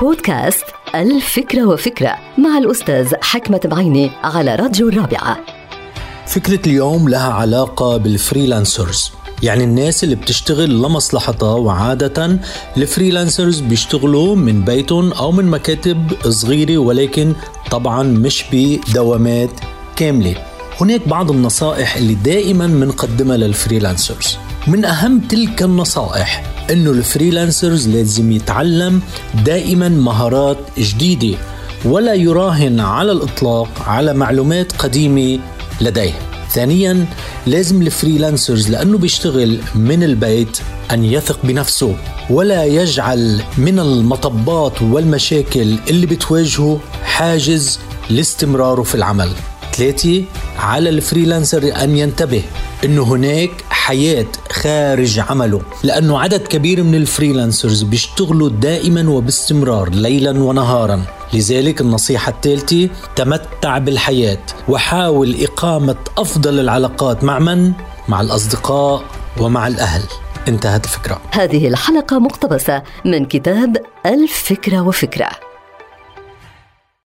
بودكاست ألف فكرة وفكرة مع الأستاذ حكمة بعيني على راديو الرابعة. فكرة اليوم لها علاقة بال freelancers يعني الناس اللي بتشتغل لمصلحتها وعادة ال freelancers بيشتغلوا من بيتهم أو من مكاتب صغيرة ولكن طبعا مش بدوامات كاملة. هناك بعض النصائح اللي دائما بنقدمها لل freelancers. من أهم تلك النصائح إنه ال freelancers لازم يتعلم دائما مهارات جديدة ولا يراهن على الإطلاق على معلومات قديمة لديه. ثانيا لازم ال freelancers لأنه بيشتغل من البيت أن يثق بنفسه ولا يجعل من المطبات والمشاكل اللي بتواجهه حاجز لاستمراره في العمل. ثلاثة على ال freelancer أن ينتبه أنه هناك حياة خارج عمله لأنه عدد كبير من ال freelancers بيشتغلوا دائما وباستمرار ليلا ونهارا. لذلك النصيحة الثالثة تمتع بالحياة وحاول إقامة أفضل العلاقات مع من؟ مع الأصدقاء ومع الأهل. انتهت الفكرة. هذه الحلقة مقتبسة من كتاب الفكرة وفكرة.